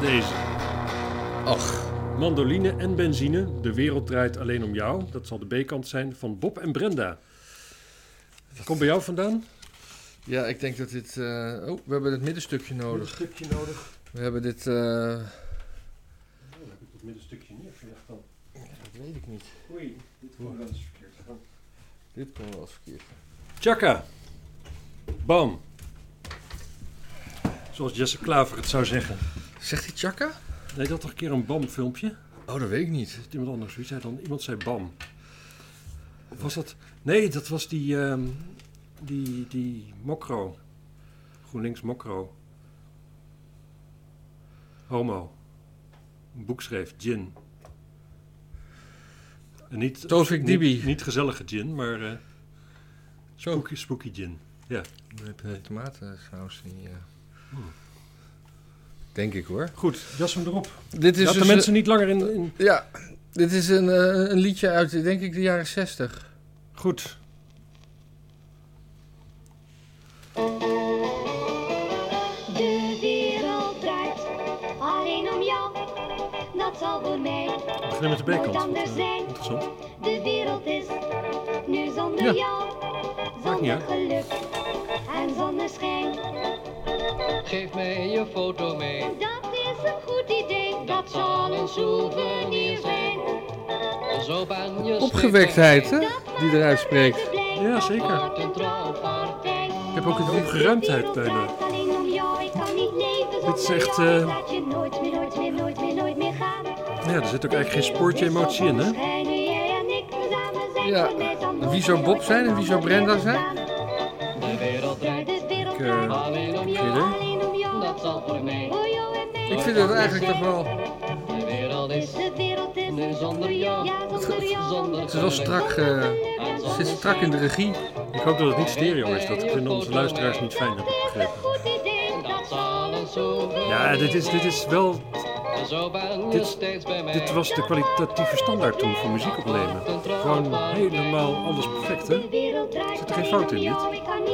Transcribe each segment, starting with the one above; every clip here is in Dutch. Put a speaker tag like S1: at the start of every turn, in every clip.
S1: deze.
S2: Ach,
S1: Mandoline en benzine. De wereld draait alleen om jou. Dat zal de B-kant zijn van Bob en Brenda. Komt bij jou vandaan?
S2: ja, ik denk dat dit... eh, Oh, we hebben het middenstukje nodig.
S1: stukje nodig.
S2: We hebben dit...
S1: dan heb ik dat middenstukje neergelegd dan.
S2: Dat weet ik niet.
S1: Oei, dit komt wel eens verkeerd gegaan.
S2: Dit kon wel eens verkeerd.
S1: Chaka. Bam. Zoals Jesse Klaver het zou zeggen.
S2: Zegt hij Chaka?
S1: Nee, dat toch een keer een bam filmpje?
S2: Oh, dat weet ik niet.
S1: Iemand anders? Wie zei dan? Iemand zei bam. Of was dat? Nee, dat was die, ehm, die, die Mokro. GroenLinks Mokro. Homo. Een boek schreef, gin. En niet,
S2: Dibi.
S1: niet gezellige gin, maar eh spooky, spooky gin. Ja.
S2: Dan heb je tomatensaus. Die, eh,
S1: Hmm.
S2: Denk ik hoor.
S1: Goed, jas hem erop.
S2: Dit is
S1: Laat de
S2: dus,
S1: mensen niet langer in... in...
S2: eh, ja, dit is een, eh, een liedje uit, denk ik, de jaren 60.
S1: Goed.
S3: De wereld draait alleen om jou. Dat zal voor mij
S1: We beginnen met de B-kant. eh, interessant.
S3: De wereld is nu zonder
S1: Ja.
S3: jou.
S1: Maakt niet
S3: Zonder
S1: uit.
S4: Geef mij je foto mee.
S3: Dat is een goed idee. Dat zal een souvenir zijn.
S4: Zo ben je
S2: Opgewektheid, hè? Die eruit spreekt.
S1: Ja, zeker. Ik heb ook een opgeruimdheid bijna. Dit is echt, eh,
S3: Laat je nooit meer, nooit meer, nooit meer, nooit meer gaan.
S1: Ja, er zit ook eigenlijk geen spoortje emotie in, hè?
S2: Ja. Wie zou Bob zijn en wie zou Brenda zijn?
S4: De wereld draait
S3: De wereld
S1: Ik, eh,
S3: draait
S4: alleen
S2: Ik vind het eigenlijk toch wel...
S4: De wereld is
S3: De wereld is
S4: nu zonder jou.
S3: ja, zonder jou.
S4: Zonder
S2: Het is wel strak, eh, het zit strak in de regie.
S1: Ik hoop dat het niet stereo is. Dat vinden onze luisteraars niet fijn, begrepen. Ja, dit is, dit is wel... Dit-
S4: steeds bij mij.
S1: Dit was de kwalitatieve standaard toen voor muziek opnemen. Gewoon helemaal alles perfect, hè?
S3: Draait
S1: Zit er geen fout in dit?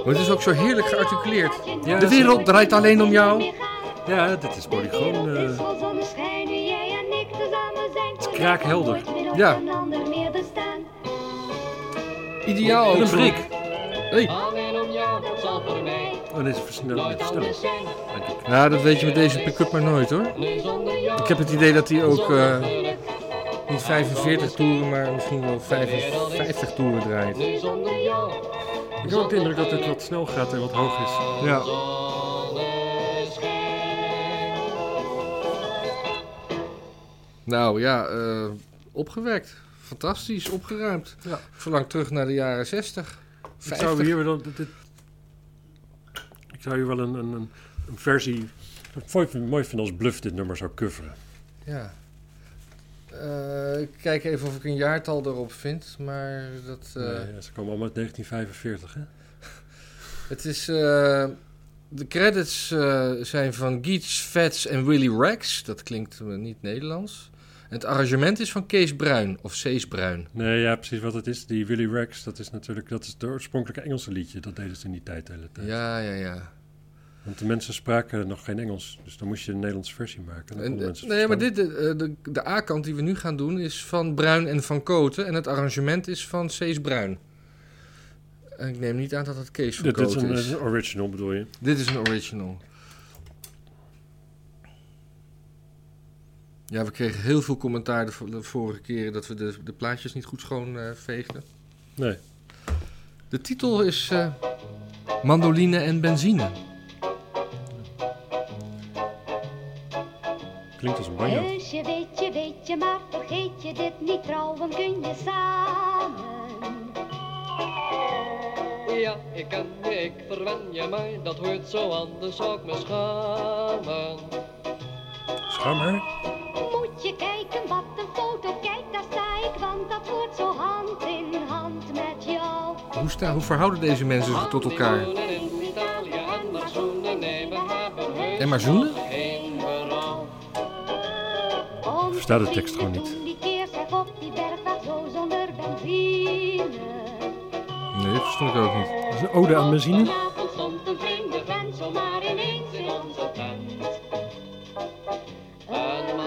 S2: Maar het is ook zo heerlijk gearticuleerd.
S1: Ja,
S2: De wereld draait alleen om jou.
S1: Ja, dit is polygoon.
S3: Het
S1: eh
S3: is. Het
S1: kraakhelder.
S2: Ja. Ideaal ook.
S1: een brik.
S2: Hey.
S4: Alleen om jou. Dat zal voor mij.
S1: Oh, deze versnelling.
S4: Nooit
S1: versnelling, ik.
S2: Ja, dat weet je met deze pick-up maar nooit hoor. Ik heb het idee dat hij ook eh, niet 45 toeren, maar misschien wel 55 toeren draait.
S1: Ik heb ook de indruk dat het wat snel gaat en wat hoog is.
S2: Ja. Nou ja, eh, opgewekt. Fantastisch, opgeruimd.
S1: Ja.
S2: Verlang terug naar de jaren 60.
S1: Ik zou
S2: 50.
S1: hier wel... Dit, dit- ik zou hier wel een, een, een, versie... Wat ik mooi, vind als Bluff dit nummer zou coveren.
S2: Ja. Eh, ik kijk even of ik een jaartal erop vind, maar dat... eh,
S1: Nee, ja, ze komen allemaal uit 1945, hè?
S2: Het is... de credits zijn van Geets, Vets en Willy Rex. Dat klinkt niet Nederlands. Het arrangement is van Kees Bruin, of Cees Bruin.
S1: Nee, ja, precies wat het is. Die Willy Rex, dat is natuurlijk dat is het oorspronkelijke Engelse liedje. Dat deden ze in die tijd de hele tijd.
S2: Ja, ja, ja.
S1: Want de mensen spraken nog geen Engels. Dus dan moest je een Nederlandse versie maken.
S2: En, eh, nee, maar dit, de, de, de A-kant die we nu gaan doen is van Bruin en van Koten. En het arrangement is van Cees Bruin. En ik neem niet aan dat het Kees van
S1: Dit, dit is een,
S2: is.
S1: een original, bedoel je?
S2: Dit is een original. Ja, we kregen heel veel commentaar de, de vorige keren dat we de, de plaatjes niet goed schoon eh, veegden.
S1: Nee.
S2: De titel is eh, Mandoline en benzine.
S1: Klinkt als een banjo.
S3: Heusje, weet je, weet je, maar vergeet je dit niet. Trouwen kun je samen.
S4: Ja, ik ken je, ik verwen je, maar dat hoort zo anders, zou ik me schamen.
S1: Schaam
S2: Hoe, sta, hoe verhouden deze mensen zich tot elkaar?
S4: En maar zoenen?
S3: Ik
S1: versta de tekst gewoon niet.
S2: Nee, dat verstond ik ook niet.
S1: Dat is een ode aan benzine.
S4: Een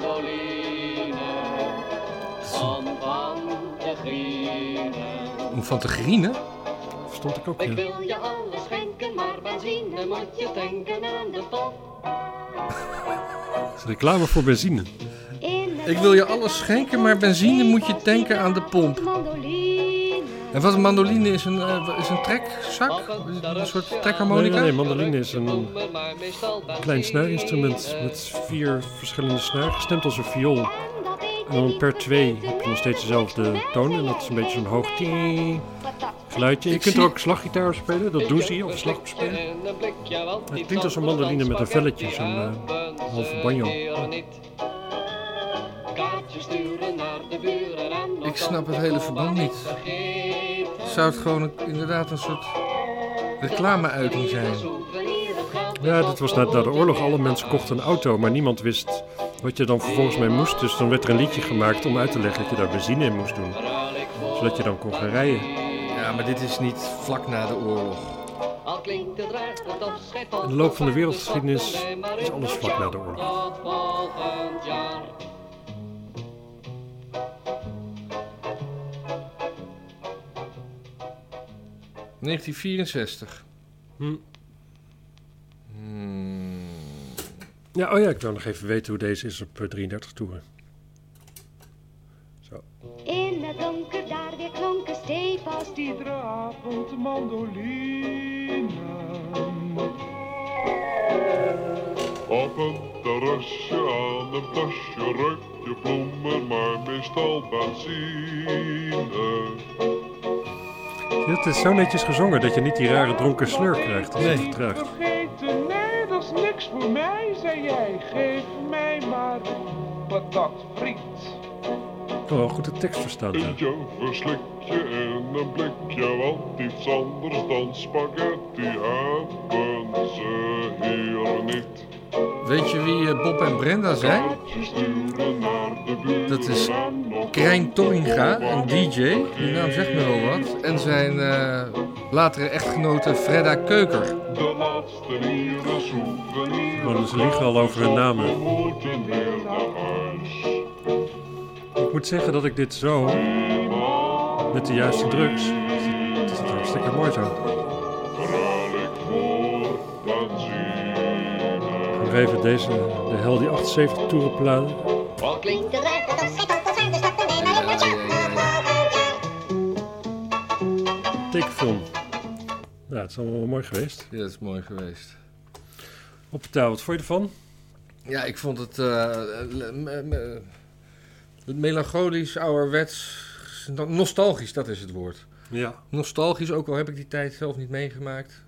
S4: anboline. is Grieken.
S2: Om van te grienen?
S1: Verstond ik ook,
S4: Ik
S1: ja.
S4: wil je alles schenken, maar benzine moet je tanken aan de pomp.
S1: Dat is reclame voor benzine.
S2: Ik wil je alles schenken, maar benzine moet je tanken aan de pomp.
S3: Mandoline.
S2: En wat een mandoline is een, eh, is een trekzak? Een soort trekharmonica?
S1: Nee, nee, nee, mandoline is een klein snuirinstrument met vier verschillende snaren, gestemd als een viool. En dan per twee heb je nog steeds dezelfde toon en dat is een beetje zo'n hoog geluidje. Je kunt er ook slaggitaar spelen, dat doen ze hier, of slag op spelen. Het klinkt als een mandoline met een velletje, zo'n eh, halve banjo.
S2: Ik snap het hele verband niet. Zou het gewoon een- inderdaad een soort reclameuiting zijn?
S1: Ja, dit was net na de oorlog. Alle mensen kochten een auto, maar niemand wist wat je dan vervolgens mee moest. Dus dan werd er een liedje gemaakt om uit te leggen dat je daar benzine in moest doen. Zodat je dan kon gaan rijden.
S2: Ja, maar dit is niet vlak na de oorlog.
S1: In de loop van de wereldgeschiedenis is alles vlak na de oorlog.
S4: Volgend jaar.
S2: 1964.
S1: Hm. Ja, oh ja, ik wil nog even weten hoe deze is op eh, 33 toeren. Zo.
S3: In het donker daar weer klonken stevast.
S5: iedere avond mandoline.
S6: Op een terrasje aan een plasje ruik je bloemen, maar meestal benzine.
S1: Het is zo netjes gezongen dat je niet die rare dronken sleur krijgt als het
S2: Nee.
S1: vertraagt.
S5: Niks voor mij, zei jij. Geef mij maar patat friet.
S1: Ik kan wel goed de tekst verstaan. ja.
S6: Eentje verslik je in een blikje, want iets anders dan spaghetti hebben ze hier niet.
S2: Weet je wie eh, Bob en Brenda zijn? Dat is Krijn Torringa, een DJ. Die naam zegt me wel wat. En zijn eh, latere echtgenote Fredda Keuker.
S6: souvenir.
S1: Oh, ze liegen al over hun namen. Ik moet zeggen dat ik dit zo, met de juiste drugs, het is hartstikke mooi zo. Nog even deze, de hel die 78 toeren platen.
S4: Wat klinkt
S3: De.
S1: Tekenfilm. Ja, het is allemaal wel mooi geweest.
S2: Ja, dat is mooi geweest.
S1: Op touw, wat vond je ervan?
S2: Ja, ik vond het eh, me- me- melancholisch, ouderwets, nostalgisch, dat is het woord.
S1: Ja.
S2: Nostalgisch, ook al heb ik die tijd zelf niet meegemaakt.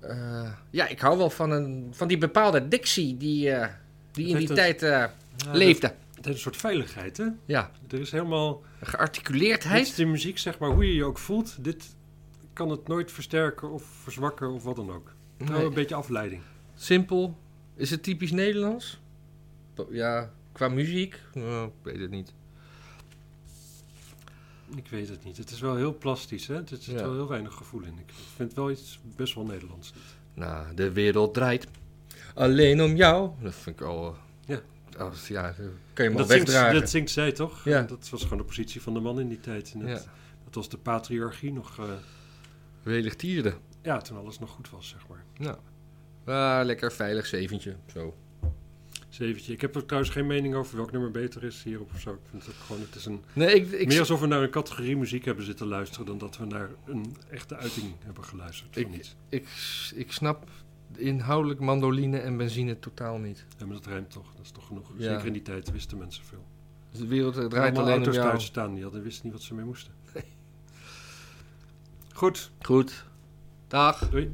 S2: Eh, ja, ik hou wel van, een, van die bepaalde dictie die, eh, die in die tijd eh,
S1: Ja,
S2: leefde.
S1: Het heeft een soort veiligheid, hè?
S2: Ja,
S1: Er is helemaal... Dit
S2: gearticuleerdheid.
S1: is de muziek, zeg maar, hoe je je ook voelt. Dit kan het nooit versterken of verzwakken of wat dan ook. Nou, een beetje afleiding.
S2: Simpel. Is het typisch Nederlands? Ja, qua muziek? Nou, ik weet het niet.
S1: Ik weet het niet. Het is wel heel plastisch, hè? Er zit
S2: Ja.
S1: wel heel weinig gevoel in. Ik vind het wel iets best wel Nederlands.
S2: Nou, de wereld draait alleen om jou. Dat vind ik al...
S1: Ja.
S2: Als, ja, kan je hem
S1: Dat zingt,
S2: wegdragen.
S1: dat zingt zij toch?
S2: Ja.
S1: Dat was gewoon de positie van de man in die tijd. En dat,
S2: Ja.
S1: dat was de patriarchie nog... eh,
S2: Welig tierde.
S1: ja, toen alles nog goed was, zeg maar.
S2: Nou, lekker veilig zeventje. Zo.
S1: Zeventje. Ik heb er trouwens geen mening over welk nummer beter is hierop of zo. Ik vind het gewoon... Het is een,
S2: Nee, ik, ik,
S1: meer alsof we naar een categorie muziek hebben zitten luisteren... dan dat we naar een echte uiting hebben geluisterd.
S2: Ik-
S1: iets.
S2: ik, ik snap inhoudelijk mandoline en benzine totaal niet.
S1: Ja, maar dat rijmt toch. Dat is toch genoeg.
S2: Ja.
S1: Zeker in die tijd wisten mensen veel.
S2: De wereld draait
S1: Allemaal
S2: alleen om
S1: auto's
S2: jou.
S1: thuis staan. Die hadden, wisten niet wat ze mee moesten. Goed.
S2: Goed. Dag.
S1: Doei.